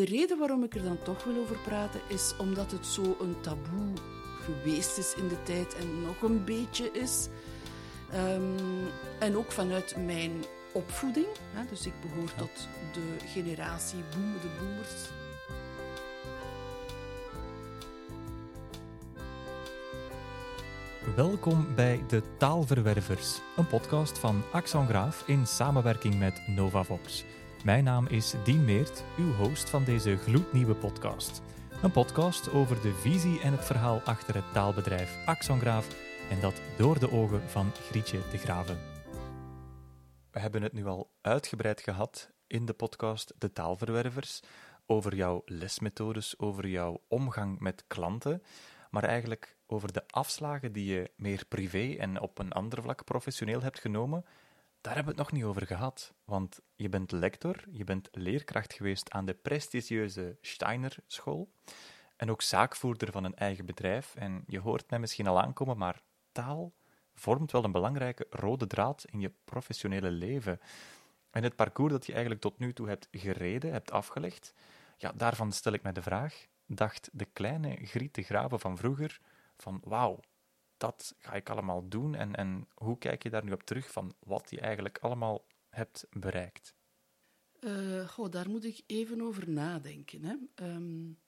de reden waarom ik er dan toch wil over praten is omdat het zo een taboe geweest is in de tijd en nog een beetje is. Ehm, en ook vanuit mijn opvoeding. Hè, dus ik behoor tot de generatie boom, de boomers. Welkom bij De Taalverwervers, een podcast van Axon Graaf in samenwerking met NovaVox. Mijn naam is Dien Meert, uw host van deze gloednieuwe podcast. Een podcast over de visie en het verhaal achter het taalbedrijf Axon Graaf en dat door de ogen van Grietje de Graven. We hebben het nu al uitgebreid gehad in de podcast De Taalverwervers over jouw lesmethodes, over jouw omgang met klanten, maar eigenlijk over de afslagen die je meer privé en op een ander vlak professioneel hebt genomen. Daar hebben we het nog niet over gehad, want je bent lector, je bent leerkracht geweest aan de prestigieuze Steiner School en ook zaakvoerder van een eigen bedrijf. En je hoort mij misschien al aankomen, maar taal vormt wel een belangrijke rode draad in je professionele leven. En het parcours dat je eigenlijk tot nu toe hebt gereden, hebt afgelegd, ja, daarvan stel ik mij de vraag, dacht de kleine Griet de Graven van vroeger van wauw, dat ga ik allemaal doen en, en hoe kijk je daar nu op terug van wat je eigenlijk allemaal hebt bereikt? Uh, goh, daar moet ik even over nadenken. Hè. Um,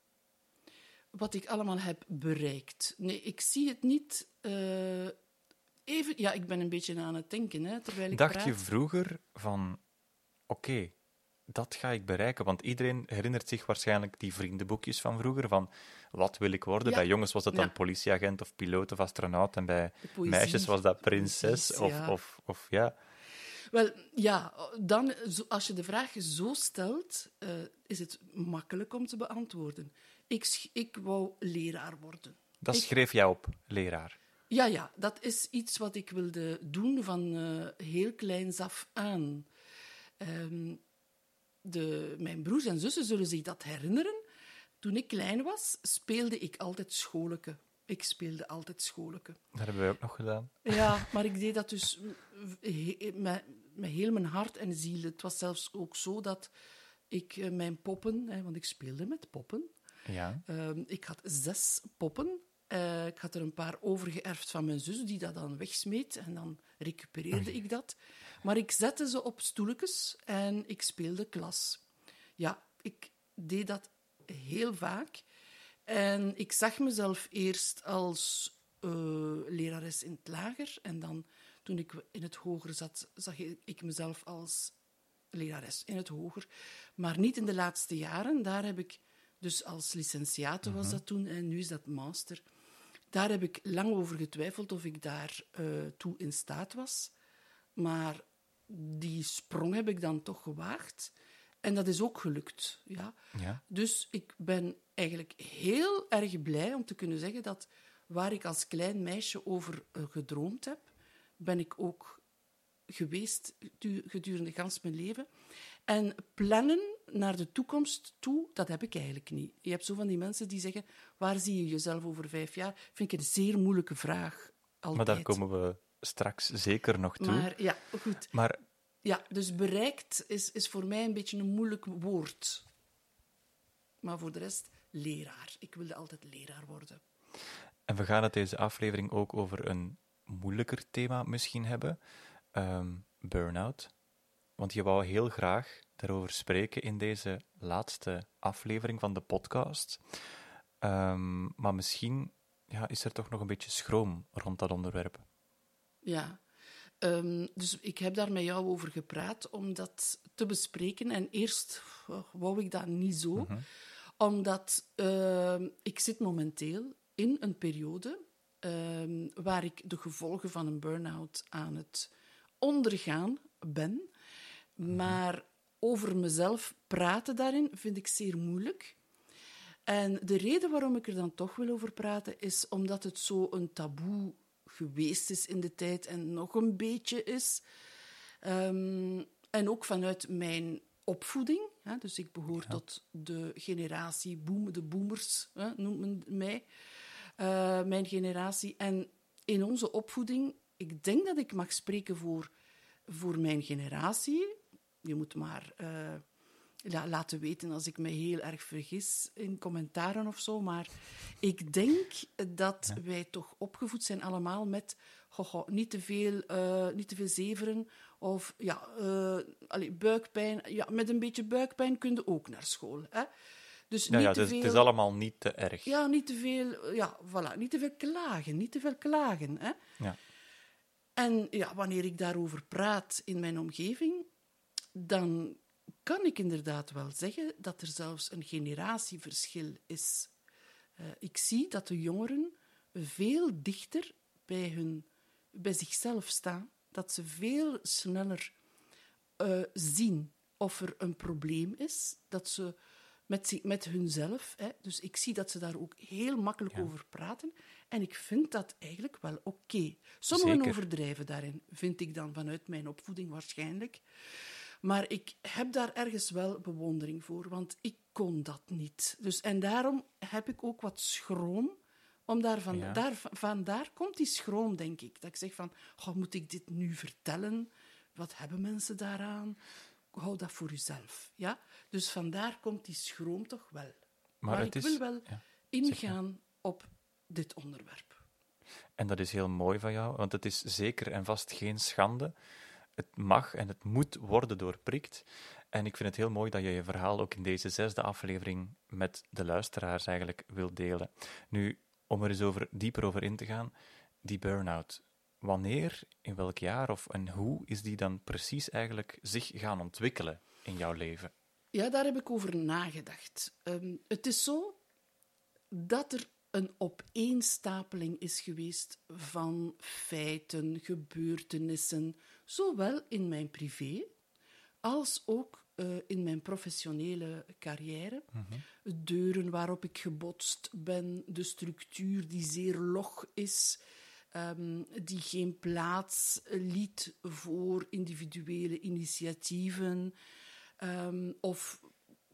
wat ik allemaal heb bereikt. Nee, ik zie het niet... Uh, even, ja, ik ben een beetje aan het denken, hè, terwijl ik Dacht praat. je vroeger van... Oké, okay, dat ga ik bereiken. Want iedereen herinnert zich waarschijnlijk die vriendenboekjes van vroeger, van wat wil ik worden? Ja. Bij jongens was dat dan Ja. politieagent of piloot of astronaut, en bij meisjes was dat prinses of, ja. of, of ja... Wel, ja, dan, als je de vraag zo stelt, eh, is het makkelijk om te beantwoorden. Ik, ik wou leraar worden. Dat Ik- schreef jij op, leraar. Ja, ja, dat is iets wat ik wilde doen van eh, heel kleins af aan. Ehm, de, mijn broers en zussen zullen zich dat herinneren. Toen ik klein was, speelde ik altijd scholeke. Ik speelde altijd scholeke. Dat hebben wij ook nog gedaan. Ja, maar ik deed dat dus met, met heel mijn hart en ziel. Het was zelfs ook zo dat ik eh, mijn poppen, hè, want ik speelde met poppen, Ja. Ehm, ik had zes poppen. Eh, ik had er een paar overgeërfd van mijn zus, die dat dan wegsmeet. En dan recupereerde ik dat. Maar ik zette ze op stoeltjes en ik speelde klas. Ja, ik deed dat heel vaak. En ik zag mezelf eerst als eh, lerares in het lager. En dan, toen ik in het hoger zat, zag ik mezelf als lerares in het hoger. Maar niet in de laatste jaren. Daar heb ik, dus als licentiate was dat toen en nu is dat master. Daar heb ik lang over getwijfeld of ik daar eh, toe in staat was. Maar die sprong heb ik dan toch gewaagd. En dat is ook gelukt. Ja. Ja. Dus ik ben eigenlijk heel erg blij om te kunnen zeggen dat waar ik als klein meisje over eh, gedroomd heb, ben ik ook geweest du- gedurende gans mijn leven. En plannen naar de toekomst toe, dat heb ik eigenlijk niet. Je hebt zo van die mensen die zeggen, waar zie je jezelf over vijf jaar? Vind ik een zeer moeilijke vraag. Altijd. Maar daar komen we straks zeker nog toe. Maar ja, goed. Maar Ja, dus bereikt is, is voor mij een beetje een moeilijk woord. Maar voor de rest, leraar. Ik wilde altijd leraar worden. En we gaan het deze aflevering ook over een moeilijker thema misschien hebben: ehm burn-out. Want je wou heel graag daarover spreken in deze laatste aflevering van de podcast. Ehm, maar misschien ja, is er toch nog een beetje schroom rond dat onderwerp. Ja. Ehm, dus ik heb daar met jou over gepraat om dat te bespreken. En eerst oh, wou ik dat niet zo, omdat ehm, ik zit momenteel in een periode ehm, waar ik de gevolgen van een burn-out aan het ondergaan ben. Maar over mezelf praten daarin vind ik zeer moeilijk. En de reden waarom ik er dan toch wil over praten, is omdat het zo een taboe geweest is in de tijd en nog een beetje is. Ehm, en ook vanuit mijn opvoeding. Hè, dus ik behoor tot de generatie boom, de boomers, hè, noemt men mij. Eh, mijn generatie. En in onze opvoeding, ik denk dat ik mag spreken voor, voor mijn generatie. Je moet maar eh, ja, laten weten als ik me heel erg vergis in commentaren of zo. Maar ik denk dat wij toch opgevoed zijn allemaal met goh, niet, te veel, uh, niet te veel zeveren. Of ja, uh, allee, buikpijn. Ja, met een beetje buikpijn kun je ook naar school. Hè? Dus niet ja, te veel... het is allemaal niet te erg. Ja, niet te veel, ja, voilà, niet te veel klagen. Niet te veel klagen. Hè? Ja. En ja, wanneer ik daarover praat in mijn omgeving, dan kan ik inderdaad wel zeggen dat er zelfs een generatieverschil is. Uh, ik zie dat de jongeren veel dichter bij, hun, bij zichzelf staan, dat ze veel sneller uh, zien of er een probleem is, dat ze met, met hunzelf, hè, dus ik zie dat ze daar ook heel makkelijk over praten, en ik vind dat eigenlijk wel oké. Sommigen overdrijven daarin, vind ik dan vanuit mijn opvoeding waarschijnlijk. Maar ik heb daar ergens wel bewondering voor, want ik kon dat niet. Dus, en daarom heb ik ook wat schroom. Om daar van, daar, van daar komt die schroom, denk ik. Dat ik zeg van, oh, moet ik dit nu vertellen? Wat hebben mensen daaraan? Hou dat voor jezelf. Ja? Dus vandaar komt die schroom toch wel. Maar, ik wil wel ingaan op dit onderwerp. En dat is heel mooi van jou, want het is zeker en vast geen schande het mag en het moet worden doorprikt. En ik vind het heel mooi dat je je verhaal ook in deze zesde aflevering met de luisteraars eigenlijk wil delen. Nu, om er eens over, dieper over in te gaan, die burn-out. Wanneer, in welk jaar of en hoe is die dan precies eigenlijk zich gaan ontwikkelen in jouw leven? Ja, daar heb ik over nagedacht. Um, het is zo dat er een opeenstapeling is geweest van feiten, gebeurtenissen, zowel in mijn privé als ook uh, in mijn professionele carrière. Mhm. Deuren waarop ik gebotst ben, de structuur die zeer log is, um, die geen plaats liet voor individuele initiatieven. Um, of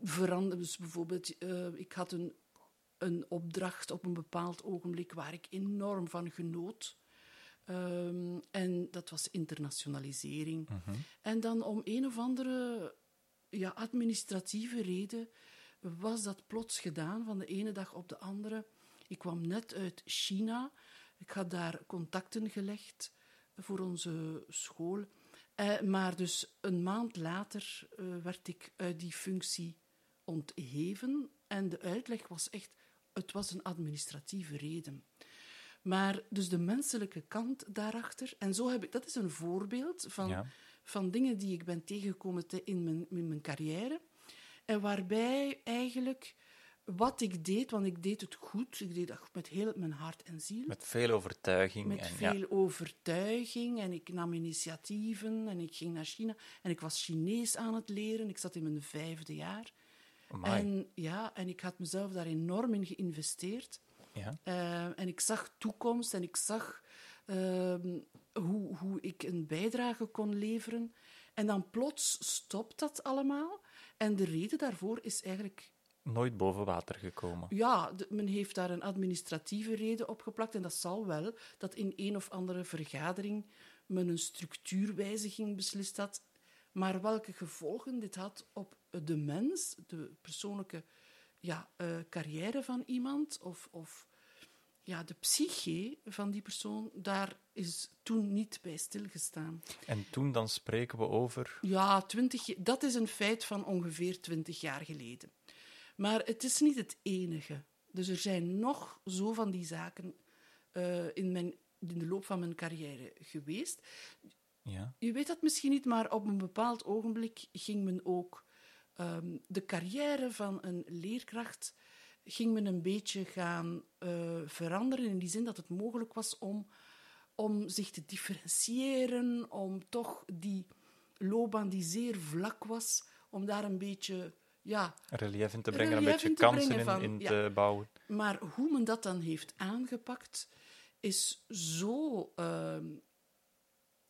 veranderen. Dus bijvoorbeeld, uh, ik had een een opdracht op een bepaald ogenblik waar ik enorm van genoot. Um, en dat was internationalisering. Mhm. En dan om een of andere ja, administratieve reden was dat plots gedaan, van de ene dag op de andere. Ik kwam net uit China. Ik had daar contacten gelegd voor onze school. Eh, maar dus een maand later uh, werd ik uit die functie ontheven. En de uitleg was echt het was een administratieve reden. Maar dus de menselijke kant daarachter, en zo heb ik, dat is een voorbeeld van, van dingen die ik ben tegengekomen in, mijn, in mijn carrière. En waarbij eigenlijk wat ik deed, want ik deed het goed, ik deed dat met heel mijn hart en ziel. Met veel overtuiging. Met en, veel overtuiging en ik nam initiatieven en ik ging naar China en ik was Chinees aan het leren. Ik zat in mijn vijfde jaar. En, ja, en ik had mezelf daar enorm in geïnvesteerd. Ja. Uh, en ik zag toekomst en ik zag uh, hoe, hoe ik een bijdrage kon leveren. En dan plots stopt dat allemaal. En de reden daarvoor is eigenlijk. Nooit boven water gekomen. Ja, men heeft daar een administratieve reden op geplakt. En dat zal wel dat in een of andere vergadering men een structuurwijziging beslist had. Maar welke gevolgen dit had op de mens, de persoonlijke ja, uh, carrière van iemand of, of ja, de psyche van die persoon, daar is toen niet bij stilgestaan. En toen dan spreken we over? Ja, 20, dat is een feit van ongeveer twintig jaar geleden. Maar het is niet het enige. Dus er zijn nog zo van die zaken uh, in, mijn, in de loop van mijn carrière geweest. Ja. Je weet dat misschien niet, maar op een bepaald ogenblik ging men ook um, de carrière van een leerkracht ging men een beetje gaan uh, veranderen in die zin dat het mogelijk was om, om zich te differentiëren, om toch die loopbaan die zeer vlak was, om daar een beetje ja, relief in te brengen, een beetje kansen in, in te bouwen. Maar hoe men dat dan heeft aangepakt, is zo uh,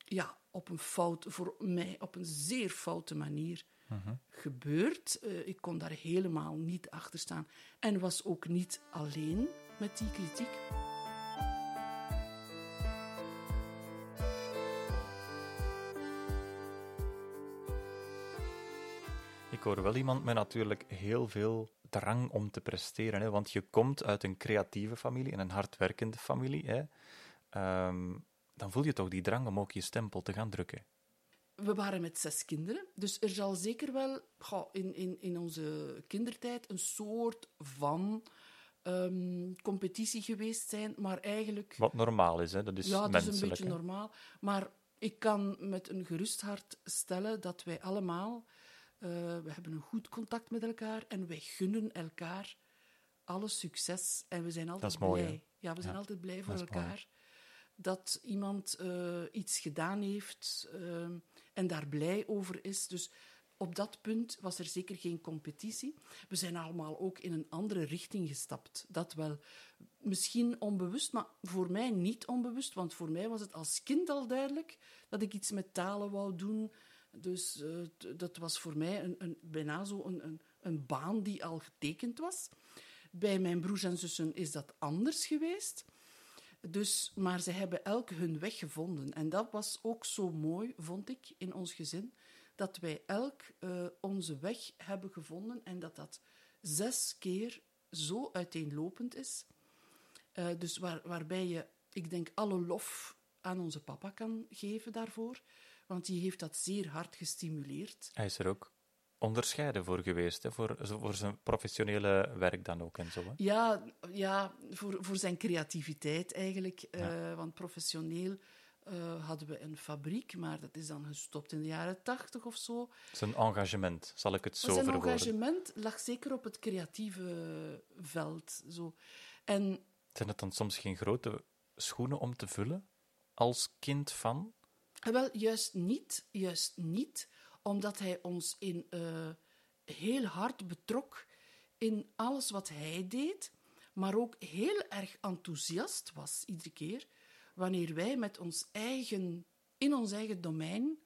ja, op een fout, voor mij op een zeer foute manier Mhm. gebeurd. Uh, ik kon daar helemaal niet achter staan. En was ook niet alleen met die kritiek. Ik hoor wel iemand met natuurlijk heel veel drang om te presteren. Hè? Want je komt uit een creatieve familie en een hardwerkende familie. Hè? Ehm, dan voel je toch die drang om ook je stempel te gaan drukken. We waren met zes kinderen, dus er zal zeker wel goh, in, in, in onze kindertijd een soort van ehm, competitie geweest zijn, maar eigenlijk... Wat normaal is, hè? dat is ja, dat is een beetje hè? normaal. Maar ik kan met een gerust hart stellen dat wij allemaal... eh, we hebben een goed contact met elkaar en wij gunnen elkaar alle succes. En we zijn altijd is mooi, blij. hè? Ja, we zijn Ja, altijd blij voor dat mooi. Dat iemand eh, iets gedaan heeft eh, en daar blij over is. Dus op dat punt was er zeker geen competitie. We zijn allemaal ook in een andere richting gestapt. Dat wel. Misschien onbewust, maar voor mij niet onbewust. Want voor mij was het als kind al duidelijk dat ik iets met talen wou doen. Dus eh, dat was voor mij een, een, bijna zo een, een, een baan die al getekend was. Bij mijn broers en zussen is dat anders geweest. Dus, maar ze hebben elk hun weg gevonden. En dat was ook zo mooi, vond ik, in ons gezin. Dat wij elk eh, onze weg hebben gevonden en dat dat zes keer zo uiteenlopend is. Eh, dus waar, waarbij je, ik denk, alle lof aan onze papa kan geven daarvoor. Want die heeft dat zeer hard gestimuleerd. Hij is er ook onderscheiden voor geweest, hè? Voor, voor zijn professionele werk dan ook en zo. Hè? Ja, ja voor, voor zijn creativiteit eigenlijk. eh, want professioneel eh, hadden we een fabriek, maar dat is dan gestopt in de jaren tachtig of zo. Zijn engagement, zal ik het zo zijn verwoorden. engagement lag zeker op het creatieve veld. Zo. En Zijn het dan soms geen grote schoenen om te vullen als kind van? Eh, Wel, juist niet, juist niet, omdat hij ons in, eh, heel hard betrok in alles wat hij deed, maar ook heel erg enthousiast was iedere keer wanneer wij met ons eigen, in ons eigen domein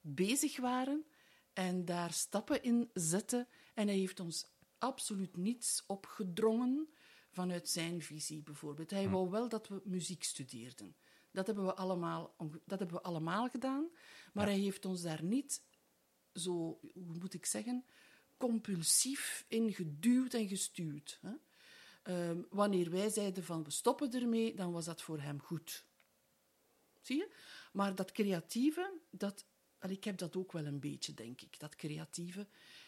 bezig waren en daar stappen in zetten. En hij heeft ons absoluut niets opgedrongen vanuit zijn visie, bijvoorbeeld. Hij wou wel dat we muziek studeerden. Dat hebben we allemaal, dat hebben we allemaal gedaan, maar hij heeft ons daar niet zo, hoe moet ik zeggen, compulsief in geduwd en gestuurd. Hè? Ehm, wanneer wij zeiden van we stoppen ermee, dan was dat voor hem goed. Zie je? Maar dat creatieve, dat, ik heb dat ook wel een beetje, denk ik, dat creatieve.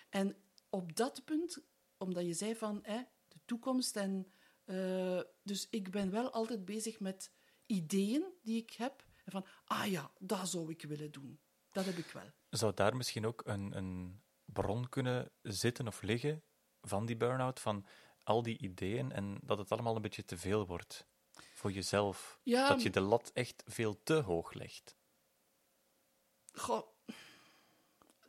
En op dat punt, omdat je zei van hè, de toekomst en... eh, dus ik ben wel altijd bezig met ideeën die ik heb. En van, ah ja, dat zou ik willen doen. Dat heb ik wel. Zou daar misschien ook een, een bron kunnen zitten of liggen van die burn-out, van al die ideeën en dat het allemaal een beetje te veel wordt voor jezelf? Ja, Dat je de lat echt veel te hoog legt. Goh,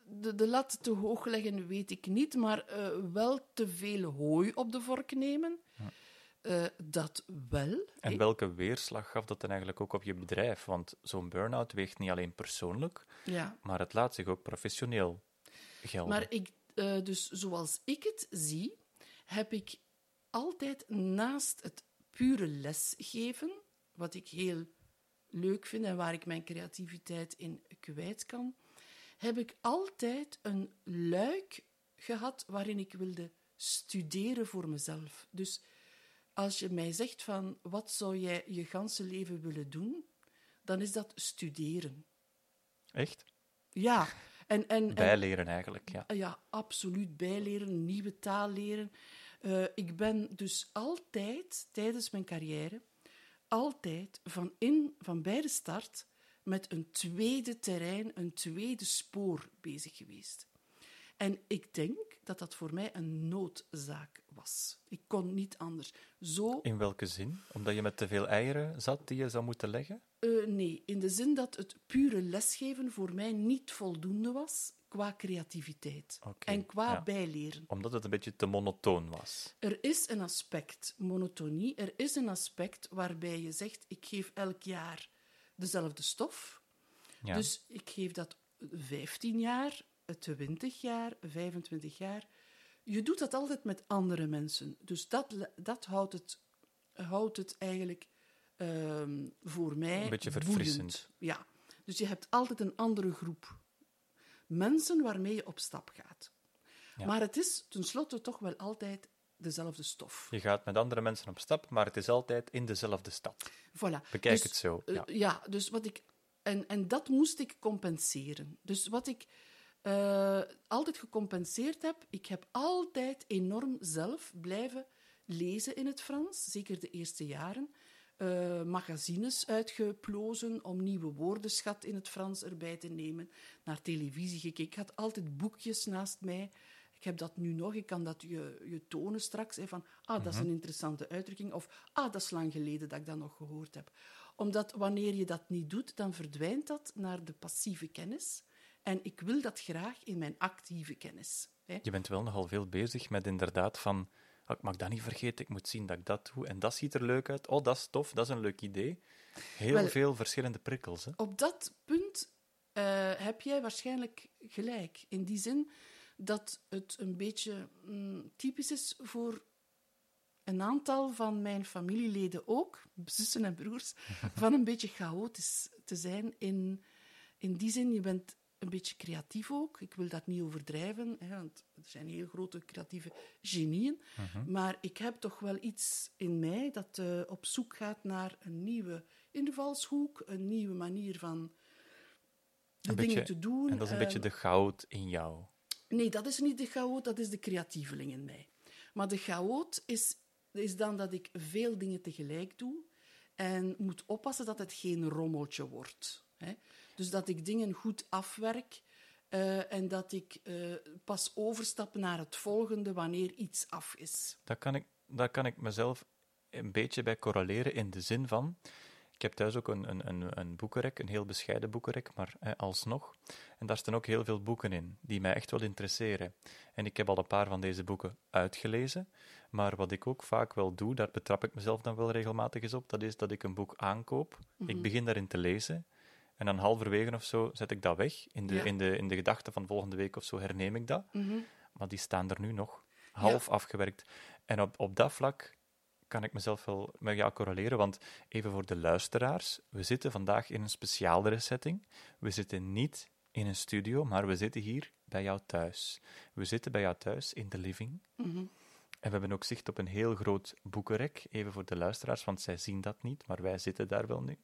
de, de lat te hoog leggen weet ik niet, maar eh, wel te veel hooi op de vork nemen. Eh, dat wel. En welke weerslag gaf dat dan eigenlijk ook op je bedrijf? Want zo'n burn-out weegt niet alleen persoonlijk, Ja. maar het laat zich ook professioneel gelden. Maar ik, eh, dus zoals ik het zie, heb ik altijd naast het pure lesgeven, wat ik heel leuk vind en waar ik mijn creativiteit in kwijt kan, heb ik altijd een luik gehad waarin ik wilde studeren voor mezelf. Dus als je mij zegt van wat zou jij je ganse leven willen doen, dan is dat studeren. Echt? Ja. En, en, en, Bijleren eigenlijk, ja. ja, absoluut bijleren, nieuwe taal leren. Eh, ik ben dus altijd, tijdens mijn carrière, altijd van, in, van bij de start met een tweede terrein, een tweede spoor bezig geweest. En ik denk dat dat voor mij een noodzaak was. Ik kon niet anders. Zo In welke zin? Omdat je met te veel eieren zat die je zou moeten leggen? Eh, nee, in de zin dat het pure lesgeven voor mij niet voldoende was qua creativiteit en qua ja. bijleren. Omdat het een beetje te monotoon was. Er is een aspect monotonie, er is een aspect waarbij je zegt: ik geef elk jaar dezelfde stof. Ja. Dus ik geef dat 15 jaar, 20 jaar, 25 jaar. Je doet dat altijd met andere mensen. Dus dat, dat houdt, het, houdt het eigenlijk ehm, voor mij Een beetje boeiend. verfrissend. Ja. Dus je hebt altijd een andere groep mensen waarmee je op stap gaat. Maar het is tenslotte toch wel altijd dezelfde stof. Je gaat met andere mensen op stap, maar het is altijd in dezelfde stad. Voilà. Bekijk Dus, het zo. eh, Ja. ja, dus wat ik... En, en dat moest ik compenseren. Dus wat ik eh, altijd gecompenseerd heb, ik heb altijd enorm zelf blijven lezen in het Frans, zeker de eerste jaren. eh, magazines uitgeplozen om nieuwe woordenschat in het Frans erbij te nemen. Naar televisie gekeken. Ik had altijd boekjes naast mij. Ik heb dat nu nog, ik kan dat je, je tonen straks. Hè, van, ah, dat is een interessante uitdrukking. Of, ah, dat is lang geleden dat ik dat nog gehoord heb. Omdat wanneer je dat niet doet, dan verdwijnt dat naar de passieve kennis. En ik wil dat graag in mijn actieve kennis. Hè. Je bent wel nogal veel bezig met inderdaad van... "Oh, ik mag dat niet vergeten, ik moet zien dat ik dat doe. En dat ziet er leuk uit. Oh, dat is tof, dat is een leuk idee. Heel Wel- veel verschillende prikkels. Hè? Op dat punt eh, heb jij waarschijnlijk gelijk. In die zin dat het een beetje mm, typisch is voor een aantal van mijn familieleden ook, zussen en broers, van een beetje chaotisch te zijn. In, in die zin, je bent een beetje creatief ook. Ik wil dat niet overdrijven, hè, want er zijn heel grote creatieve genieën. Maar ik heb toch wel iets in mij dat eh, op zoek gaat naar een nieuwe invalshoek, een nieuwe manier van de Een dingen beetje- te doen. En dat is een Eh, beetje de goud in jou. Nee, dat is niet de chaot, dat is de creatieveling in mij. Maar de chaot is, is dan dat ik veel dingen tegelijk doe en moet oppassen dat het geen rommeltje wordt. Hè? Dus dat ik dingen goed afwerk eh, en dat ik eh, pas overstap naar het volgende wanneer iets af is. Daar kan ik, daar kan ik mezelf een beetje bij correleren in de zin van... Ik heb thuis ook een, een, een, een boekenrek, een heel bescheiden boekenrek, maar eh, alsnog. En daar staan ook heel veel boeken in, die mij echt wel interesseren. En ik heb al een paar van deze boeken uitgelezen. Maar wat ik ook vaak wel doe, daar betrap ik mezelf dan wel regelmatig eens op, dat is dat ik een boek aankoop. Ik begin daarin te lezen. En dan halverwege of zo zet ik dat weg. In de, Ja. in de, in de gedachte van volgende week of zo herneem ik dat. Maar die staan er nu nog, half afgewerkt. En op, op dat vlak kan ik mezelf wel met jou correleren, want even voor de luisteraars, we zitten vandaag in een speciaalere setting. We zitten niet in een studio, maar we zitten hier bij jou thuis. We zitten bij jou thuis in de living. En we hebben ook zicht op een heel groot boekenrek, even voor de luisteraars, want zij zien dat niet, maar wij zitten daar wel nu.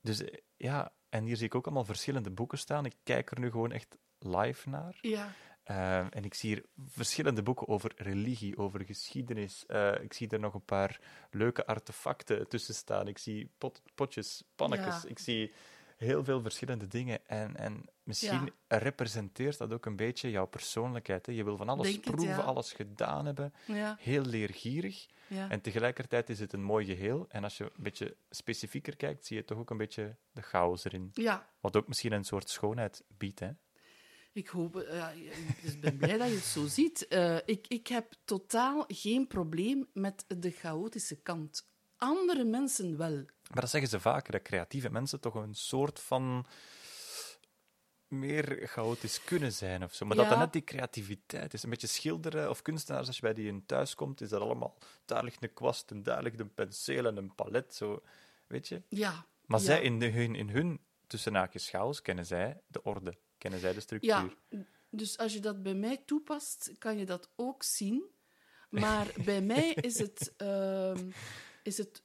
Dus eh, ja, en hier zie ik ook allemaal verschillende boeken staan. Ik kijk er nu gewoon echt live naar. Ja, Eh, en ik zie hier verschillende boeken over religie, over geschiedenis. Eh, ik zie er nog een paar leuke artefacten tussen staan. Ik zie pot, potjes, pannetjes. Ja. Ik zie heel veel verschillende dingen. En, en misschien representeert dat ook een beetje jouw persoonlijkheid. Hè? Je wil van alles Denk het, proeven, ja. alles gedaan hebben. ja, Heel leergierig. En tegelijkertijd is het een mooi geheel. En als je een beetje specifieker kijkt, zie je toch ook een beetje de chaos erin. ja. Wat ook misschien een soort schoonheid biedt. Hè? Ik hoop, eh, ja, dus ben blij dat je het zo ziet. Eh, ik, ik heb totaal geen probleem met de chaotische kant. Andere mensen wel. Maar dat zeggen ze vaker, dat creatieve mensen toch een soort van meer chaotisch kunnen zijn of zo. Maar dat Ja. dat net die creativiteit is. Een beetje schilderen of kunstenaars, als je bij die in thuis komt, is dat allemaal... Daar ligt een kwast en daar ligt een penseel en een palet, zo. Weet je? Ja. Maar ja. zij, in, de, hun, in hun tussen haakjes chaos, kennen zij de orde, kennen zij de structuur. Ja, dus als je dat bij mij toepast, kan je dat ook zien. Maar bij mij is het, ehm, is het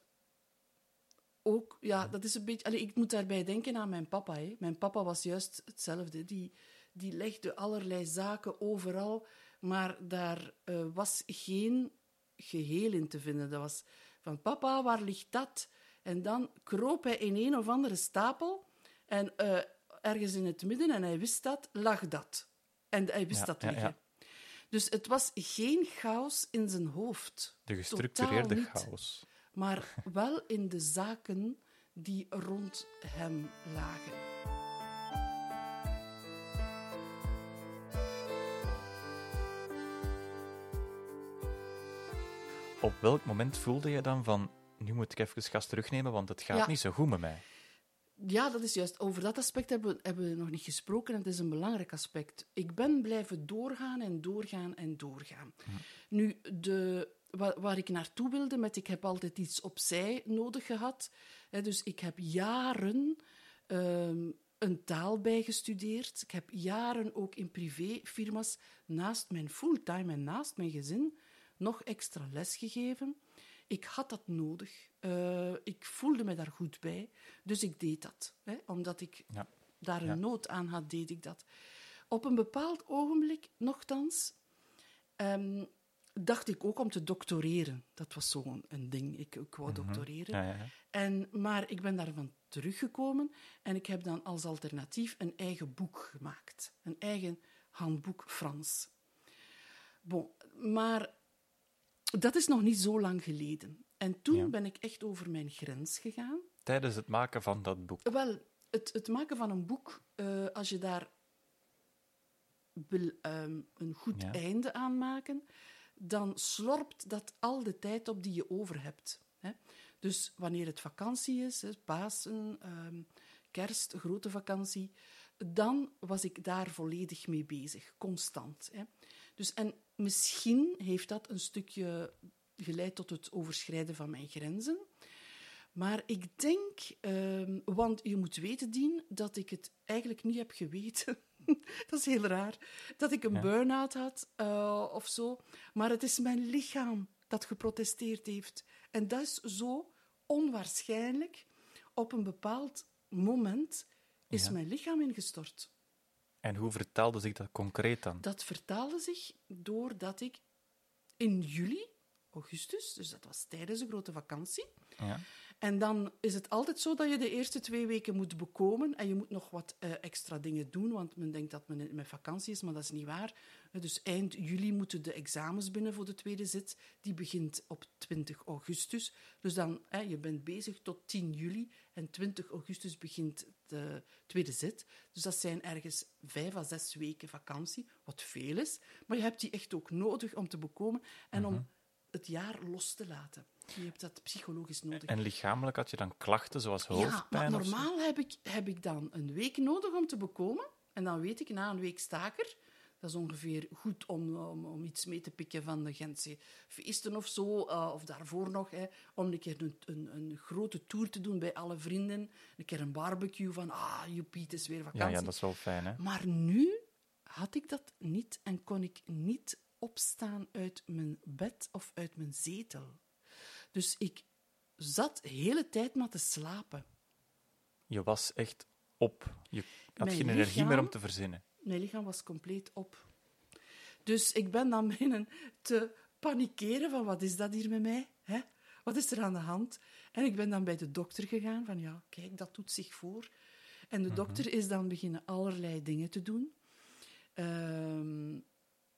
ook... Ja, dat is een beetje... Allee, ik moet daarbij denken aan mijn papa. Hè. Mijn papa was juist hetzelfde. Die, die legde allerlei zaken overal, maar daar eh, was geen geheel in te vinden. Dat was van, papa, waar ligt dat? En dan kroop hij in een of andere stapel en eh, ergens in het midden, en hij wist dat, lag dat. En hij wist Ja, dat liggen. ja. Dus het was geen chaos in zijn hoofd. De gestructureerde chaos. Maar wel in de zaken die rond hem lagen. Op welk moment voelde je dan van, nu moet ik even gas terugnemen, want het gaat Ja. niet zo goed met mij? Ja, dat is juist. Over dat aspect hebben we, hebben we nog niet gesproken en het is een belangrijk aspect. Ik ben blijven doorgaan en doorgaan en doorgaan. Nu, de, waar, waar ik naartoe wilde met ik heb altijd iets opzij nodig gehad. Dus ik heb jaren ehm, een taal bijgestudeerd. Ik heb jaren ook in privéfirma's naast mijn fulltime en naast mijn gezin nog extra les gegeven. Ik had dat nodig. Uh, ik voelde me daar goed bij. Dus ik deed dat. Omdat ik Ja. daar een Ja. nood aan had, deed ik dat. Op een bepaald ogenblik, nogthans, ehm, dacht ik ook om te doctoreren. Dat was zo'n een ding. Ik, ik wou doctoreren. Ja, ja. En, maar ik ben daarvan teruggekomen en ik heb dan als alternatief een eigen boek gemaakt. Een eigen handboek Frans. Bon, maar dat is nog niet zo lang geleden. En toen Ja. ben ik echt over mijn grens gegaan. Tijdens het maken van dat boek. Wel, het, het maken van een boek, eh, als je daar wil ehm, een goed einde aan maken, dan slorpt dat al de tijd op die je over hebt. Hè? Dus wanneer het vakantie is, hè, Pasen, ehm, kerst, grote vakantie, dan was ik daar volledig mee bezig, constant. Hè? Dus, en misschien heeft dat een stukje geleid tot het overschrijden van mijn grenzen. Maar ik denk, ehm, want je moet weten, Dien, dat ik het eigenlijk niet heb geweten. dat is heel raar. Dat ik een Ja. burn-out had eh, of zo. Maar het is mijn lichaam dat geprotesteerd heeft. En dat is zo onwaarschijnlijk. Op een bepaald moment is Ja. mijn lichaam ingestort. En hoe vertelde zich dat concreet dan? Dat vertaalde zich doordat ik in juli, augustus, dus dat was tijdens de grote vakantie, Ja. En dan is het altijd zo dat je de eerste twee weken moet bekomen en je moet nog wat eh, extra dingen doen, want men denkt dat men met vakantie is, maar dat is niet waar. Eh, Dus eind juli moeten de examens binnen voor de tweede zit. Die begint op 20 augustus. Dus dan, hè, je bent bezig tot 10 juli en 20 augustus begint de tweede zit. Dus dat zijn ergens vijf à zes weken vakantie, wat veel is. Maar je hebt die echt ook nodig om te bekomen en om het jaar los te laten. Je hebt dat psychologisch nodig. En lichamelijk had je dan klachten zoals Ja, hoofdpijn? maar of zo? normaal heb ik, heb ik dan een week nodig om te bekomen. En dan weet ik na een week staker. Dat is ongeveer goed om, om, om iets mee te pikken van de Gentse feesten of zo. eh, of daarvoor nog. Hè, om een keer een, een, een grote tour te doen bij alle vrienden. Een keer een barbecue van, ah, joepie, het is weer vakantie. Ja, ja, dat is wel fijn, hè? Maar nu had ik dat niet en kon ik niet opstaan uit mijn bed of uit mijn zetel. Dus ik zat de hele tijd maar te slapen. Je was echt op. Je had Mijn geen energie meer om te verzinnen. Mijn lichaam was compleet op. Dus ik ben dan beginnen te panikeren van wat is dat hier met mij? Hè? Wat is er aan de hand? En ik ben dan bij de dokter gegaan van ja, kijk, dat doet zich voor. En de dokter is dan beginnen allerlei dingen te doen. Ehm,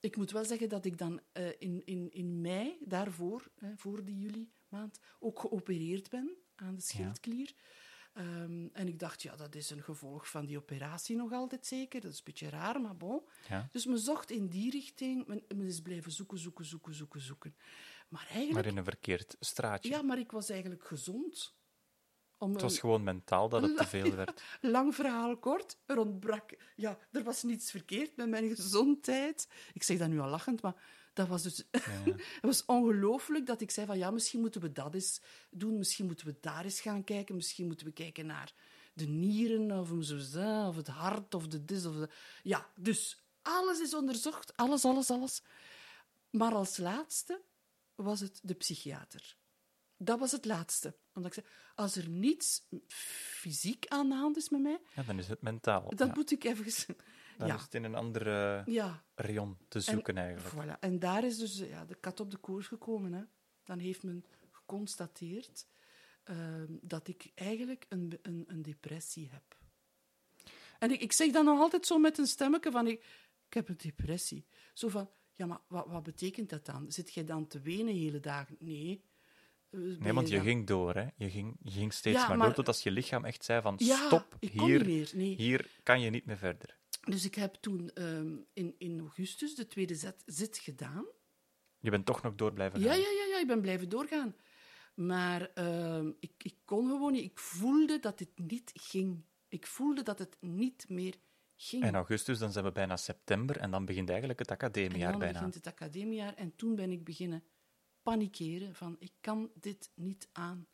ik moet wel zeggen dat ik dan eh, in, in, in mei daarvoor, hè, voor die juli maand, ook geopereerd ben aan de schildklier. Ehm, en ik dacht, ja, dat is een gevolg van die operatie nog altijd zeker. Dat is een beetje raar, maar bon. Ja. Dus men zocht in die richting. Men, men is blijven zoeken, zoeken, zoeken, zoeken, zoeken. Maar eigenlijk... Maar in een verkeerd straatje. Ja, maar ik was eigenlijk gezond. Om Het was gewoon mentaal dat het te veel werd. lang verhaal kort, er ontbrak... Ja, er was niets verkeerd met mijn gezondheid. Ik zeg dat nu al lachend, maar dat was dus... het was ongelooflijk dat ik zei van ja, misschien moeten we dat eens doen, misschien moeten we daar eens gaan kijken, misschien moeten we kijken naar de nieren of, of het hart of de dis of de... Ja, dus alles is onderzocht, alles, alles, alles. Maar als laatste was het de psychiater. Dat was het laatste. Omdat ik zei, als er niets fysiek aan de hand is met mij, Ja, dan is het mentaal. dan ja. moet ik even... Dan ja, is het in een andere ja. rayon te zoeken, eigenlijk. Voilà. En daar is dus ja, de kat op de koers gekomen. Hè. Dan heeft men geconstateerd ehm, dat ik eigenlijk een, een, een depressie heb. En ik, ik zeg dan nog altijd zo met een stemmetje van... Ik, ik heb een depressie. Zo van, ja, maar wat, wat betekent dat dan? Zit jij dan te wenen hele dagen? Nee. Eh, Nee, want je dan- ging door, hè. Je ging, je ging steeds Ja, maar, door, tot als je lichaam echt zei van Ja, stop, hier, niet meer. Nee. hier kan je niet meer verder. Dus ik heb toen ehm, in, in augustus de tweede zet, zit gedaan. Je bent toch nog door blijven Ja, gaan. ja, ja, ja, ik ben blijven doorgaan. Maar ehm, ik, ik kon gewoon niet. Ik voelde dat het niet ging. Ik voelde dat het niet meer ging. En augustus, dan zijn we bijna september en dan begint eigenlijk het academiejaar dan bijna. begint het academiejaar en toen ben ik beginnen panikeren van ik kan dit niet aan.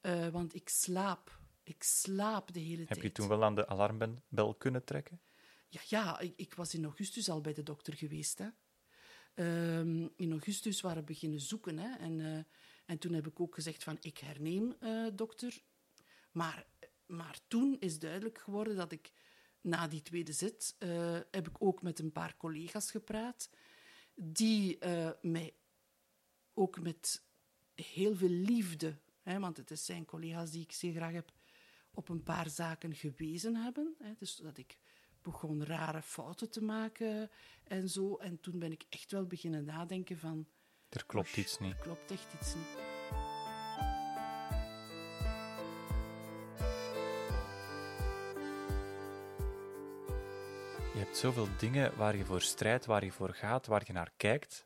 Eh, want ik slaap Ik slaap de hele Heb tijd. je toen wel aan de alarmbel kunnen trekken? Ja, ja ik, ik was in augustus al bij de dokter geweest. Hè. Ehm, in augustus waren we beginnen zoeken. Hè. En, eh, en toen heb ik ook gezegd van, ik herneem, eh, dokter. Maar, maar toen is duidelijk geworden dat ik na die tweede zit, heb ik ook met een paar collega's gepraat, die mij ook met heel veel liefde, hè, want het zijn collega's die ik zeer graag heb, op een paar zaken gewezen hebben. Hè, dus dat ik begon rare fouten te maken en zo. En toen ben ik echt wel beginnen nadenken van... Er klopt iets niet. Er klopt echt iets niet. Je hebt zoveel dingen waar je voor strijdt, waar je voor gaat, waar je naar kijkt.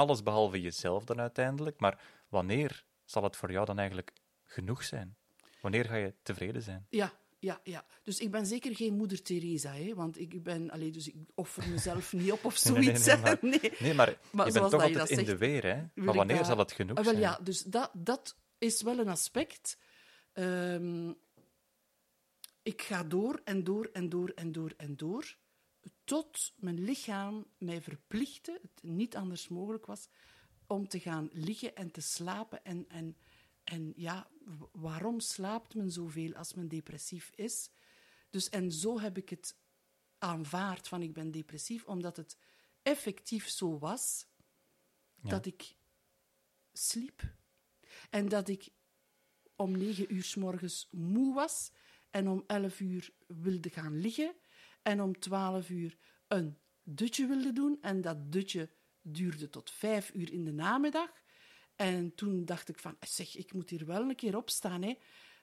Alles behalve jezelf dan uiteindelijk. Maar wanneer zal het voor jou dan eigenlijk genoeg zijn? Wanneer ga je tevreden zijn? Ja, ja, ja. Dus ik ben zeker geen moeder Teresa, hè, want ik ben... Allee, dus ik offer mezelf niet op of Nee, nee, zoiets. nee, maar- nee. Nee, maar, Maar je bent toch altijd in de weer, hè? Maar wanneer dat- zal het genoeg Ah, wel, zijn? ja, dus dat, dat is wel een aspect. Ehm, ik ga door en door en door en door en door, tot mijn lichaam mij verplichtte, het niet anders mogelijk was, om te gaan liggen en te slapen. En, en, en ja, waarom slaapt men zoveel als men depressief is? Dus, en zo heb ik het aanvaard van ik ben depressief, omdat het effectief zo was Ja. dat ik sliep. En dat ik om negen uur s morgens moe was en om elf uur wilde gaan liggen en om twaalf uur een dutje wilde doen. En dat dutje duurde tot vijf uur in de namiddag. En toen dacht ik van, zeg, ik moet hier wel een keer opstaan. Hè.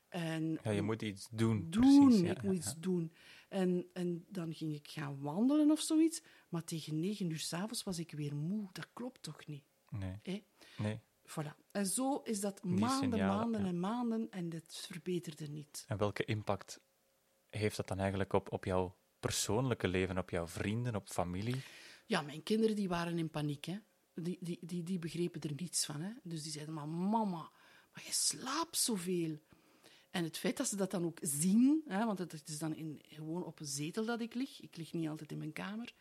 En Ja, je moet iets doen. doen, precies, ja, ik moet ja, iets ja. doen. En, en dan ging ik gaan wandelen of zoiets. Maar tegen negen uur s'avonds was ik weer moe. Dat klopt toch niet? Nee, nee. Voilà. En zo is dat Die maanden, signalen, maanden en maanden en het verbeterde niet. En welke impact heeft dat dan eigenlijk op, op jouw persoonlijke leven, op jouw vrienden, op familie? Ja, mijn kinderen die waren in paniek. Hè. Die, die, die, die begrepen er niets van. Hè. Dus die zeiden, maar mama, maar je slaapt zoveel. En het feit dat ze dat dan ook zien, hè, want het is dan in, gewoon op een zetel dat ik lig. Ik lig niet altijd in mijn kamer.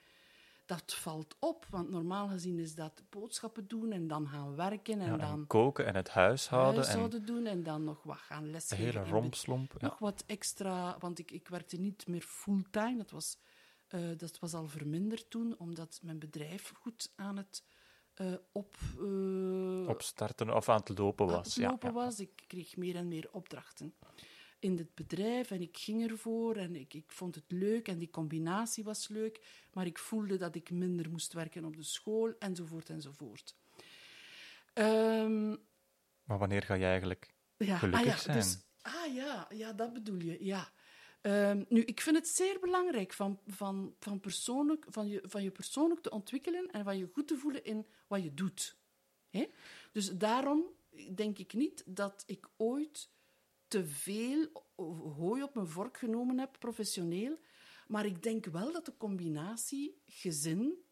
Dat valt op, want normaal gezien is dat boodschappen doen en dan gaan werken en Ja, en dan koken en het huishouden en huishouden doen en dan nog wat gaan lesgeven. hele in de- rompslomp. Ja. nog wat extra, want ik, ik werkte niet meer fulltime. Dat was, eh, dat was al verminderd toen, omdat mijn bedrijf goed aan het eh, op, eh, Opstarten of aan het lopen aan was. het ja, lopen ja. was. Ik kreeg meer en meer opdrachten in het bedrijf en ik ging ervoor en ik, ik vond het leuk en die combinatie was leuk, maar ik voelde dat ik minder moest werken op de school enzovoort enzovoort. Ehm, Maar wanneer ga je eigenlijk ja, gelukkig ah, ja, zijn? Dus, ah ja, ja, dat bedoel je, ja. Ehm, nu, ik vind het zeer belangrijk van, van, van, persoonlijk, van, je, van je persoonlijk te ontwikkelen en van je goed te voelen in wat je doet. Dus daarom denk ik niet dat ik ooit te veel hooi op mijn vork genomen heb, professioneel. Maar ik denk wel dat de combinatie gezin,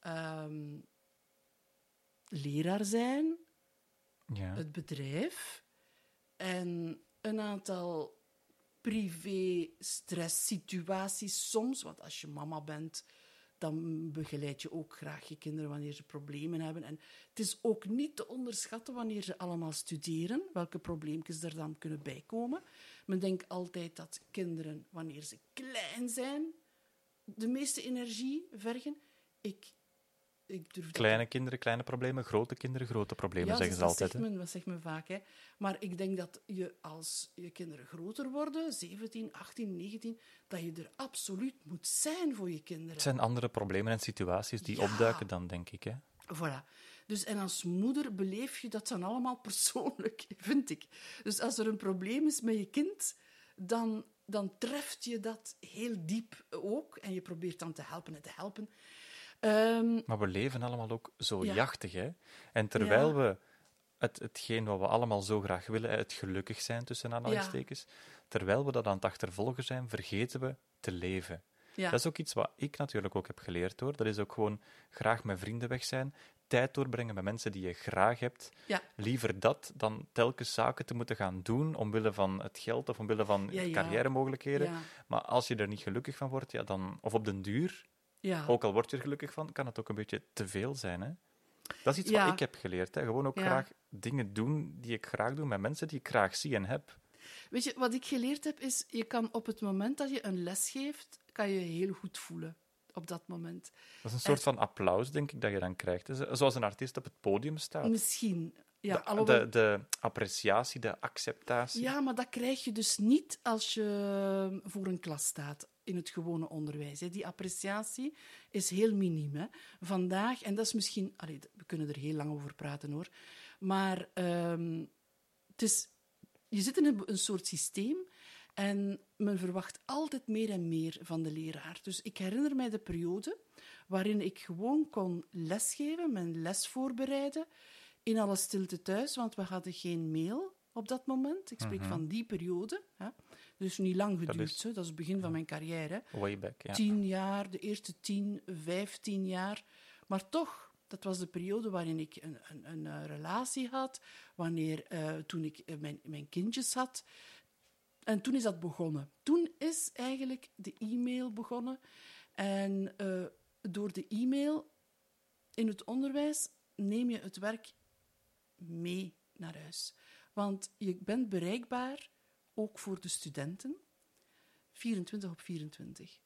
ehm, leraar zijn, Ja. het bedrijf en een aantal privé-stresssituaties soms. Want als je mama bent, dan begeleid je ook graag je kinderen wanneer ze problemen hebben. En het is ook niet te onderschatten wanneer ze allemaal studeren, welke probleempjes er dan kunnen bijkomen. Men denkt altijd dat kinderen, wanneer ze klein zijn, de meeste energie vergen. Ik, ik durf dat Kleine kinderen, kleine problemen. Grote kinderen, grote problemen, zeggen ze altijd. Zegt men, dat zegt men vaak. Hè. Maar ik denk dat je als je kinderen groter worden, 17, 18, 19, dat je er absoluut moet zijn voor je kinderen. Het zijn andere problemen en situaties die Ja. opduiken dan, denk ik. Hè? Voilà. Dus, en als moeder beleef je dat dan allemaal persoonlijk, vind ik. Dus als er een probleem is met je kind, dan, dan treft je dat heel diep ook. En je probeert dan te helpen en te helpen. Ehm, Maar we leven allemaal ook zo Ja. jachtig. Hè? En terwijl Ja. we het, hetgeen wat we allemaal zo graag willen, het gelukkig zijn tussen aanhalingstekens, terwijl we dat aan het achtervolgen zijn, vergeten we te leven. Dat is ook iets wat ik natuurlijk ook heb geleerd hoor. Dat is ook gewoon graag met vrienden weg zijn, tijd doorbrengen met mensen die je graag hebt. Ja. Liever dat dan telkens zaken te moeten gaan doen omwille van het geld of omwille van Ja, ja. carrière-mogelijkheden. Ja, Maar als je er niet gelukkig van wordt, ja, dan, of op den duur, ja. ook al word je er gelukkig van, kan het ook een beetje te veel zijn. Hè? Dat is iets Ja. wat ik heb geleerd. Hè? Gewoon ook Ja. graag dingen doen die ik graag doe met mensen die ik graag zie en heb. Weet je, wat ik geleerd heb, is je kan op het moment dat je een les geeft, kan je je heel goed voelen. Op dat moment. Dat is een soort van applaus, denk ik, dat je dan krijgt. Zoals een artiest op het podium staat. Misschien. Ja, de, alhoewel- de, de appreciatie, de acceptatie. ja, maar dat krijg je dus niet als je voor een klas staat in het gewone onderwijs. Hè. Die appreciatie is heel miniem. Hè. Vandaag, en dat is misschien... Allee, we kunnen er heel lang over praten, hoor. Maar ehm, het is, je zit in een, een soort systeem en men verwacht altijd meer en meer van de leraar. Dus ik herinner mij de periode waarin ik gewoon kon lesgeven, mijn les voorbereiden, in alle stilte thuis, want we hadden geen mail op dat moment. Ik spreek van die periode. Hè. Dus niet lang Dat geduurd, is- hè. dat is het begin van mijn carrière. Way back, ja. Tien jaar, de eerste tien, vijftien jaar. Maar toch, dat was de periode waarin ik een, een, een eh, relatie had, wanneer, eh, toen ik eh, mijn, mijn kindjes had. En toen is dat begonnen. Toen is eigenlijk de e-mail begonnen. En door de e-mail in het onderwijs neem je het werk mee naar huis. Want je bent bereikbaar ook voor de studenten, 24 op 24.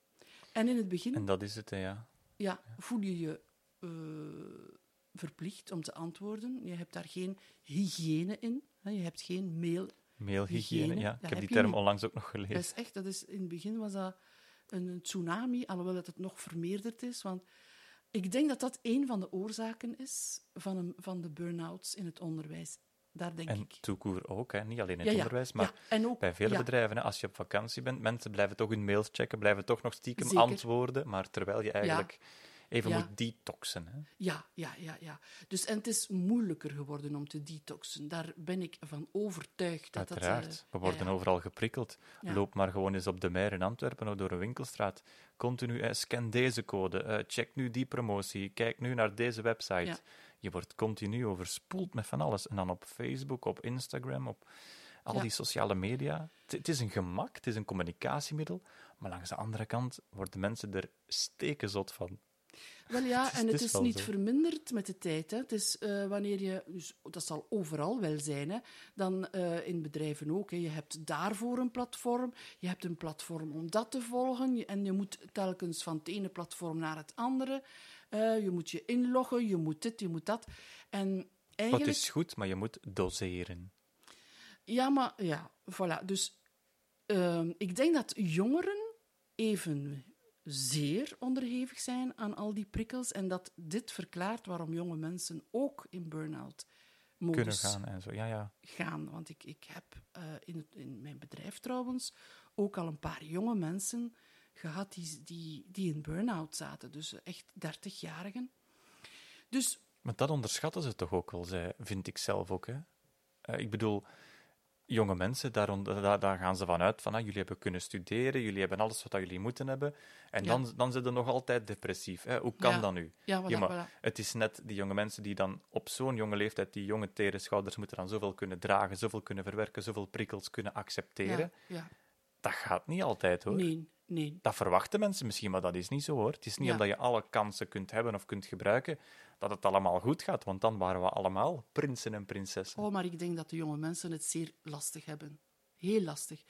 En in het begin En dat is het, hè, ja. ja, voel je je eh, verplicht om te antwoorden. Je hebt daar geen hygiëne in. Hè? Je hebt geen mail. Mailhygiëne, Hygiëne, ja. dat Ik heb die term onlangs ook nog Dat gelezen. is echt, dat is, in het begin was dat een tsunami, alhoewel dat het nog vermeerderd is. Want ik denk dat dat een van de oorzaken is van, een, van de burn-outs in het onderwijs. Daar denk En ik. toekoer ook, hè. niet alleen in het ja, onderwijs, maar ja, en ook, bij vele ja, bedrijven. Hè. Als je op vakantie bent, mensen blijven toch hun mails checken, blijven toch nog stiekem Zeker. antwoorden, maar terwijl je eigenlijk even moet detoxen. Hè. Ja, ja, ja, ja. Dus, en het is moeilijker geworden om te detoxen. Daar ben ik van overtuigd. Dat dat, Uiteraard. eh, We worden overal geprikkeld. Loop maar gewoon eens op de Meijer in Antwerpen of door een winkelstraat. Continu, eh, scan deze code, eh, check nu die promotie, kijk nu naar deze website. Je wordt continu overspoeld met van alles. En dan op Facebook, op Instagram, op al Ja. die sociale media. Het- is een gemak, het is een communicatiemiddel. Maar langs de andere kant worden mensen er stekenzot van. Wel ja, Het is- en het het is niet zo. verminderd met de tijd. Hè. Het is eh, wanneer je, dus dat zal overal wel zijn, hè. dan eh, in bedrijven ook. Hè. Je hebt daarvoor een platform, je hebt een platform om dat te volgen, en je moet telkens van het ene platform naar het andere. Eh, je moet je inloggen, je moet dit, je moet dat. En Wat eigenlijk... is goed, maar je moet doseren. Ja, maar ja, voilà. Dus ehm, ik denk dat jongeren even zeer onderhevig zijn aan al die prikkels en dat dit verklaart waarom jonge mensen ook in burn-out Kunnen gaan en zo. Ja, ja. gaan. Want ik, ik heb eh, in, het, in mijn bedrijf trouwens ook al een paar jonge mensen gehad die, die, die in burn-out zaten. Dus echt dertigjarigen. Dus Maar dat onderschatten ze toch ook wel, vind ik zelf ook. Hè? Eh, ik bedoel, jonge mensen, daar, on- daar, daar gaan ze vanuit van, ah, jullie hebben kunnen studeren, jullie hebben alles wat jullie moeten hebben. En Ja. dan, dan zijn ze nog altijd depressief. Hè? Hoe kan Ja. dat nu? ja, voilà, Ja, maar voilà. het is net die jonge mensen die dan op zo'n jonge leeftijd, die jonge tere schouders, moeten dan zoveel kunnen dragen, zoveel kunnen verwerken, zoveel prikkels kunnen accepteren. Dat gaat niet altijd, hoor. Nee, nee. Dat verwachten mensen misschien, maar dat is niet zo hoor. Het is niet Ja. omdat je alle kansen kunt hebben of kunt gebruiken dat het allemaal goed gaat, want dan waren we allemaal prinsen en prinsessen. Oh, maar ik denk dat de jonge mensen het zeer lastig hebben. Heel lastig.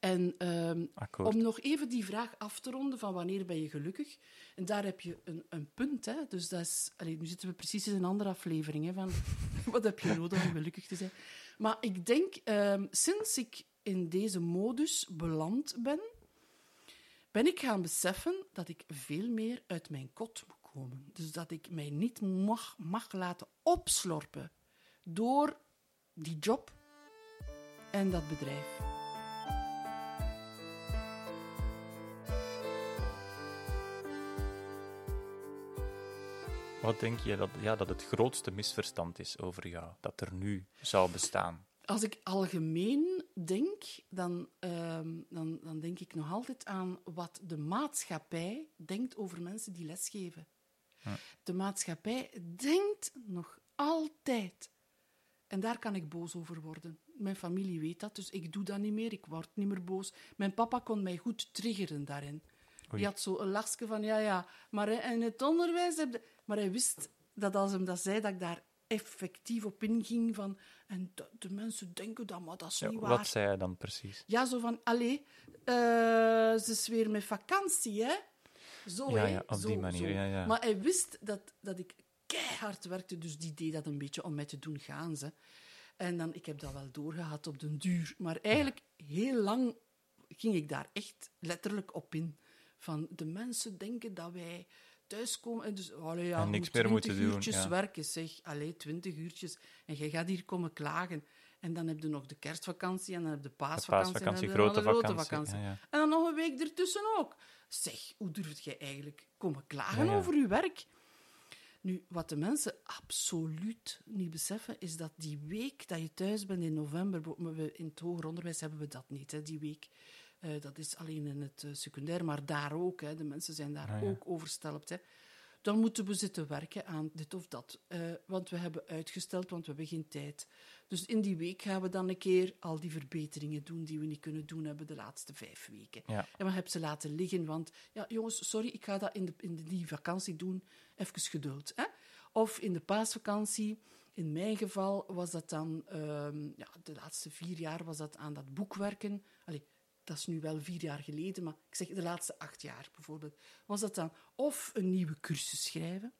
En ehm, om nog even die vraag af te ronden van wanneer ben je gelukkig? En daar heb je een, een punt. Hè? Dus dat is, allee, nu zitten we precies in een andere aflevering. Hè, van wat heb je nodig om gelukkig te zijn? Maar ik denk, ehm, sinds ik in deze modus beland ben, ben ik gaan beseffen dat ik veel meer uit mijn kot moet komen. Dus dat ik mij niet mag, mag laten opslorpen door die job en dat bedrijf. Wat denk je dat, ja, dat het grootste misverstand is over jou, dat er nu zou bestaan? Als ik algemeen denk, dan, ehm, dan, dan denk ik nog altijd aan wat de maatschappij denkt over mensen die lesgeven. De maatschappij denkt nog altijd. En daar kan ik boos over worden. Mijn familie weet dat, dus ik doe dat niet meer. Ik word niet meer boos. Mijn papa kon mij goed triggeren daarin. Die had zo een lachje van, ja, ja, maar in het onderwijs... Heb. Maar hij wist dat als hem dat zei, dat ik daar effectief op inging. Van, en de, de mensen denken dat, maar dat is Ja, niet waar. wat zei hij dan precies? Ja, zo van, allee, eh, ze is weer met vakantie, hè? Zo, Ja, ja, op Zo, die manier, zo. ja, ja. Maar hij wist dat, dat ik keihard werkte, dus die deed dat een beetje om mij te doen gaan. Ze. En dan, ik heb dat wel doorgehad op den duur. Maar eigenlijk, heel lang ging ik daar echt letterlijk op in. Van, de mensen denken dat wij thuiskomen en dus, allee, ja, En je niks meer moeten 20 doen, uurtjes ja. werken, zeg. Allee, 20 uurtjes. En jij gaat hier komen klagen. En dan heb je nog de kerstvakantie en dan heb je de paasvakantie. paasvakantie, en dan je grote de vakantie, ja, ja. En dan nog een week ertussen ook. Zeg, hoe durf jij eigenlijk komen klagen over je werk? Nu, wat de mensen absoluut niet beseffen, is dat die week dat je thuis bent in november, in het hoger onderwijs hebben we dat niet, hè, die week. Eh, dat is alleen in het eh, secundair, maar daar ook. Hè, de mensen zijn daar Ah, ja. ook overstelpt. Hè. Dan moeten we zitten werken aan dit of dat. eh, want we hebben uitgesteld, want we hebben geen tijd. Dus in die week gaan we dan een keer al die verbeteringen doen die we niet kunnen doen hebben de laatste vijf weken. Ja. En we hebben ze laten liggen, want ja, jongens, sorry, ik ga dat in, de, in die vakantie doen. Even geduld. Hè? Of in de paasvakantie, in mijn geval was dat dan, ehm, ja, de laatste vier jaar was dat aan dat boekwerken. Allee, dat is nu wel vier jaar geleden, maar ik zeg de laatste acht jaar bijvoorbeeld. Was dat dan of een nieuwe cursus schrijven,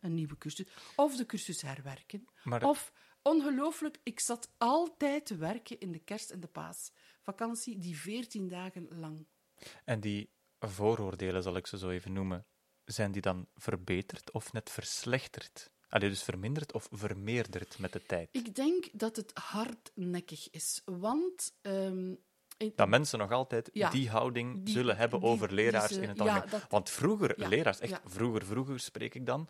een nieuwe cursus, of de cursus herwerken, of ongelooflijk, ik zat altijd te werken in de kerst- en de paasvakantie, die veertien dagen lang. En die vooroordelen, zal ik ze zo even noemen, zijn die dan verbeterd of net verslechterd? Allee, dus verminderd of vermeerderd met de tijd? Ik denk dat het hardnekkig is, want... ehm, Dat mensen nog altijd Ja, die houding die- zullen hebben die- over leraars in het ja, algemeen. dat- Want vroeger, ja, leraars, echt vroeger, vroeger spreek ik dan,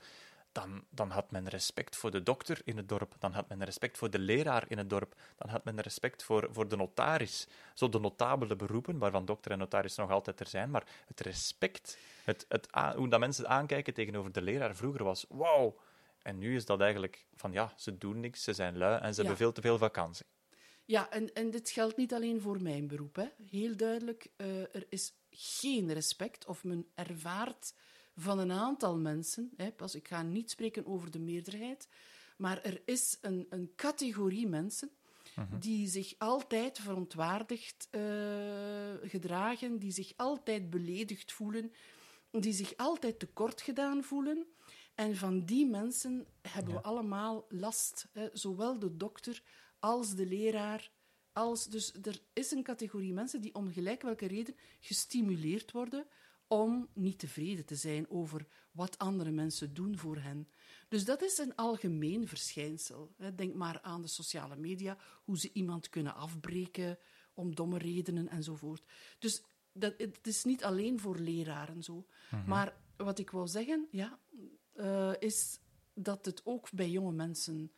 dan, dan had men respect voor de dokter in het dorp, dan had men respect voor de leraar in het dorp, dan had men respect voor, voor de notaris. Zo de notabele beroepen, waarvan dokter en notaris nog altijd er zijn, maar het respect, het, het hoe dat mensen aankijken tegenover de leraar vroeger was, wauw. En nu is dat eigenlijk van, ja, ze doen niks, ze zijn lui en ze hebben veel te veel vakantie. Ja, en, en dit geldt niet alleen voor mijn beroep. Hè. Heel duidelijk, eh, er is geen respect, of men ervaart van een aantal mensen, hè, pas, ik ga niet spreken over de meerderheid, maar er is een, een categorie mensen die zich altijd verontwaardigd eh, gedragen, die zich altijd beledigd voelen, die zich altijd tekort gedaan voelen. En van die mensen hebben we allemaal last. Hè. Zowel de dokter als de leraar. Als, dus er is een categorie mensen die om gelijk welke reden gestimuleerd worden om niet tevreden te zijn over wat andere mensen doen voor hen. Dus dat is een algemeen verschijnsel. Denk maar aan de sociale media, hoe ze iemand kunnen afbreken om domme redenen enzovoort. Dus dat, het is niet alleen voor leraren zo. Maar wat ik wil zeggen, ja, eh, is dat het ook bij jonge mensen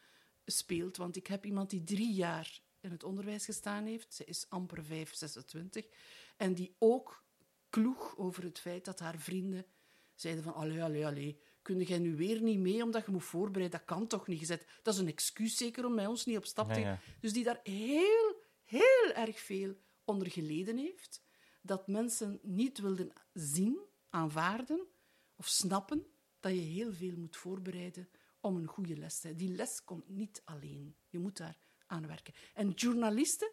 speelt. Want ik heb iemand die drie jaar in het onderwijs gestaan heeft. Ze is amper 5, 26. En die ook kloeg over het feit dat haar vrienden zeiden van... Allee, allee, allee, kun jij nu weer niet mee omdat je moet voorbereiden? Dat kan toch niet gezet? Dat is een excuus zeker om bij ons niet op stap te Ja, ja. Dus die daar heel, heel erg veel onder geleden heeft. Dat mensen niet wilden zien, aanvaarden of snappen dat je heel veel moet voorbereiden om een goede les te hebben. Die les komt niet alleen. Je moet daar aan werken. En journalisten,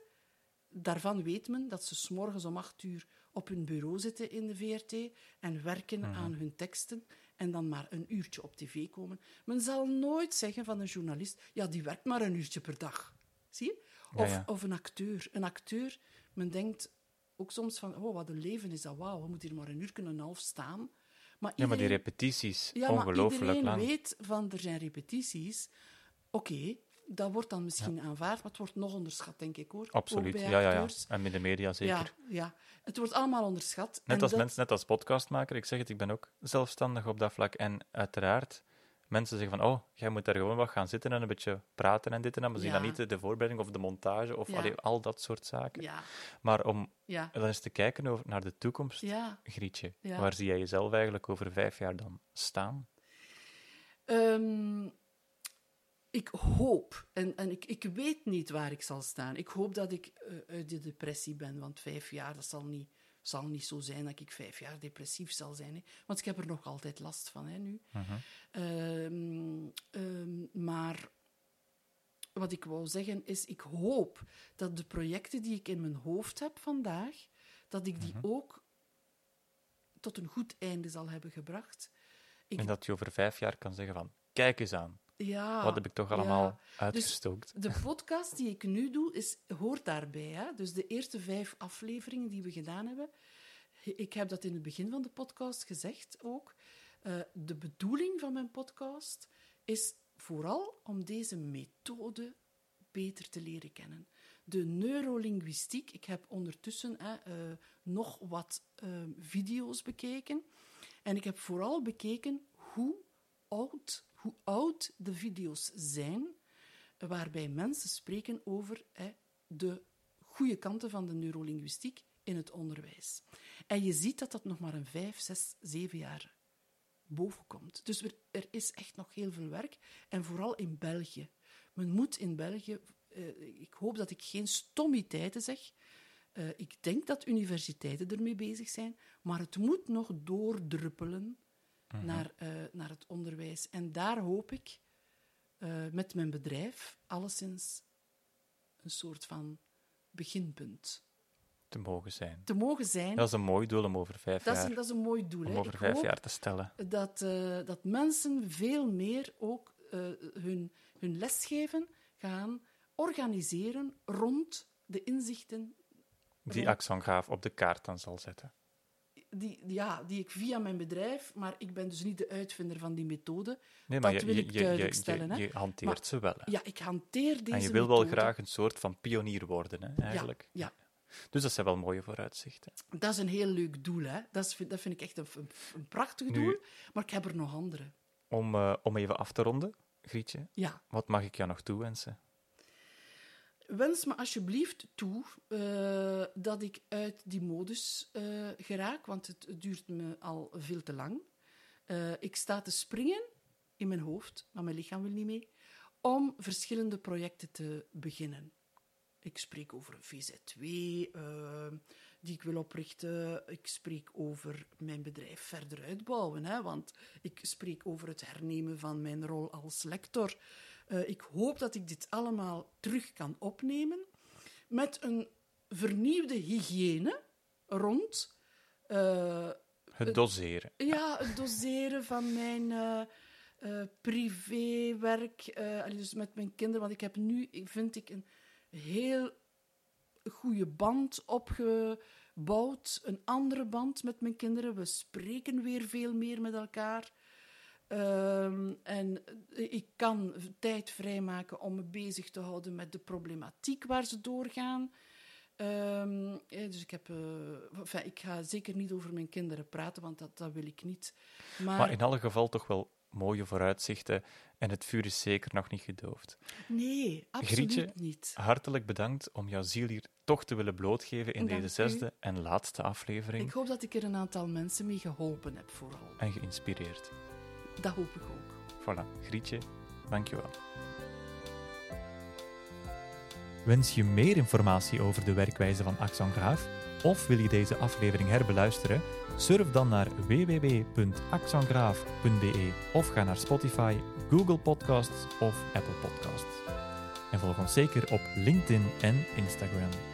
daarvan weet men dat ze s'morgens om acht uur op hun bureau zitten in de VRT en werken Mhm. aan hun teksten en dan maar een uurtje op tv komen. Men zal nooit zeggen van een journalist, ja, die werkt maar een uurtje per dag. Zie je? Ja, Of, ja. of een acteur. Een acteur, men denkt ook soms van, oh, wat een leven is dat, wauw, we moeten hier maar een uur en een half staan. Maar Ja, maar die iedereen- repetities, ja, maar ongelooflijk iedereen lang. weet van er zijn repetities. Oké, dat wordt dan misschien aanvaard, maar het wordt nog onderschat, denk ik hoor. Absoluut, ja, ja, ja. En in de media zeker. Ja, ja, het wordt allemaal onderschat. Net En als dat- mens, net als podcastmaker, ik zeg het, ik ben ook zelfstandig op dat vlak. En uiteraard mensen zeggen van, oh, jij moet daar gewoon wat gaan zitten en een beetje praten en dit en dat, maar ze zien dan niet de, de voorbereiding of de montage of allee, al dat soort zaken. Maar om dan eens te kijken over, naar de toekomst. Grietje, waar zie jij jezelf eigenlijk over vijf jaar dan staan? Ehm, ik hoop, en, en ik, ik weet niet waar ik zal staan. Ik hoop dat ik eh, uit de depressie ben, want vijf jaar, dat zal niet, zal niet zo zijn dat ik vijf jaar depressief zal zijn. Hè. Want ik heb er nog altijd last van hè, nu. Mhm. Ehm, ehm, maar wat ik wou zeggen is, ik hoop dat de projecten die ik in mijn hoofd heb vandaag, dat ik die ook tot een goed einde zal hebben gebracht. Ik- En dat je over vijf jaar kan zeggen van, kijk eens aan, Ja, wat heb ik toch ja. allemaal uitgestookt. De podcast die ik nu doe, is, hoort daarbij. Hè? Dus de eerste vijf afleveringen die we gedaan hebben. Ik heb dat in het begin van de podcast gezegd ook. Eh, de bedoeling van mijn podcast is vooral om deze methode beter te leren kennen. De neurolinguïstiek. Ik heb ondertussen hè, eh, nog wat eh, video's bekeken. En ik heb vooral bekeken hoe oud, hoe oud de video's zijn waarbij mensen spreken over hè, de goede kanten van de neurolinguïstiek in het onderwijs. En je ziet dat dat nog maar een vijf, zes, zeven jaar boven komt. Dus er, is echt nog heel veel werk. En vooral in België. Men moet in België... eh, ik hoop dat ik geen stommiteiten zeg. Eh, ik denk dat universiteiten ermee bezig zijn. Maar het moet nog doordruppelen naar, eh, naar het onderwijs. En daar hoop ik eh, met mijn bedrijf alleszins een soort van beginpunt te mogen zijn. te mogen zijn. Dat is een mooi doel om over vijf Dat is, jaar, een, dat is een mooi doel. om hè. over Ik vijf jaar te stellen. dat, eh, dat mensen veel meer ook hun, hun lesgeven gaan organiseren rond de inzichten Die rond- Axon Graaf op de kaart dan zal zetten. Die, ja, die ik via mijn bedrijf, maar ik ben dus niet de uitvinder van die methode. Nee, maar Dat je, wil ik je, duidelijk je, stellen, je hanteert Maar- ze wel. hè. Ja, ik hanteer deze en je wil wel graag een soort van pionier worden, hè, eigenlijk. Ja, Dus dat zijn wel mooie vooruitzichten. dat is een heel leuk doel. Hè. Dat, is, dat vind ik echt een, een, prachtig Nu- doel, maar ik heb er nog andere. Om, eh, om even af te ronden, Grietje, Ja, wat mag ik jou nog toewensen? Wens me alsjeblieft toe eh, dat ik uit die modus eh, geraak, want het, duurt me al veel te lang. Eh, ik sta te springen in mijn hoofd, maar mijn lichaam wil niet mee, om verschillende projecten te beginnen. Ik spreek over een VZ2 eh, die ik wil oprichten. Ik spreek over mijn bedrijf verder uitbouwen, hè, want ik spreek over het hernemen van mijn rol als lector. Eh, ik hoop dat ik dit allemaal terug kan opnemen met een vernieuwde hygiëne rond eh, Het doseren. ja, het doseren van mijn eh, privéwerk, dus met mijn kinderen. Want ik heb nu, vind ik, een heel goede band opgebouwd. Een andere band met mijn kinderen. We spreken weer veel meer met elkaar. Ehm, en ik kan tijd vrijmaken om me bezig te houden met de problematiek waar ze doorgaan. Ehm, eh, dus ik, heb, eh, enfin, ik ga zeker niet over mijn kinderen praten, want dat, dat wil ik niet. Maar, Maar in alle geval toch wel mooie vooruitzichten en het vuur is zeker nog niet gedoofd. nee, absoluut Grietje, niet. Hartelijk bedankt om jouw ziel hier toch te willen blootgeven in Dank deze u. zesde en laatste aflevering Ik hoop dat ik er een aantal mensen mee geholpen heb, vooral. en geïnspireerd. Dat hoop ik ook. Voilà, Grietje, dankjewel. Wens je meer informatie over de werkwijze van Axon Graaf? Of wil je deze aflevering herbeluisteren? Surf dan naar www.axongraaf.be of ga naar Spotify, Google Podcasts of Apple Podcasts. En volg ons zeker op LinkedIn en Instagram.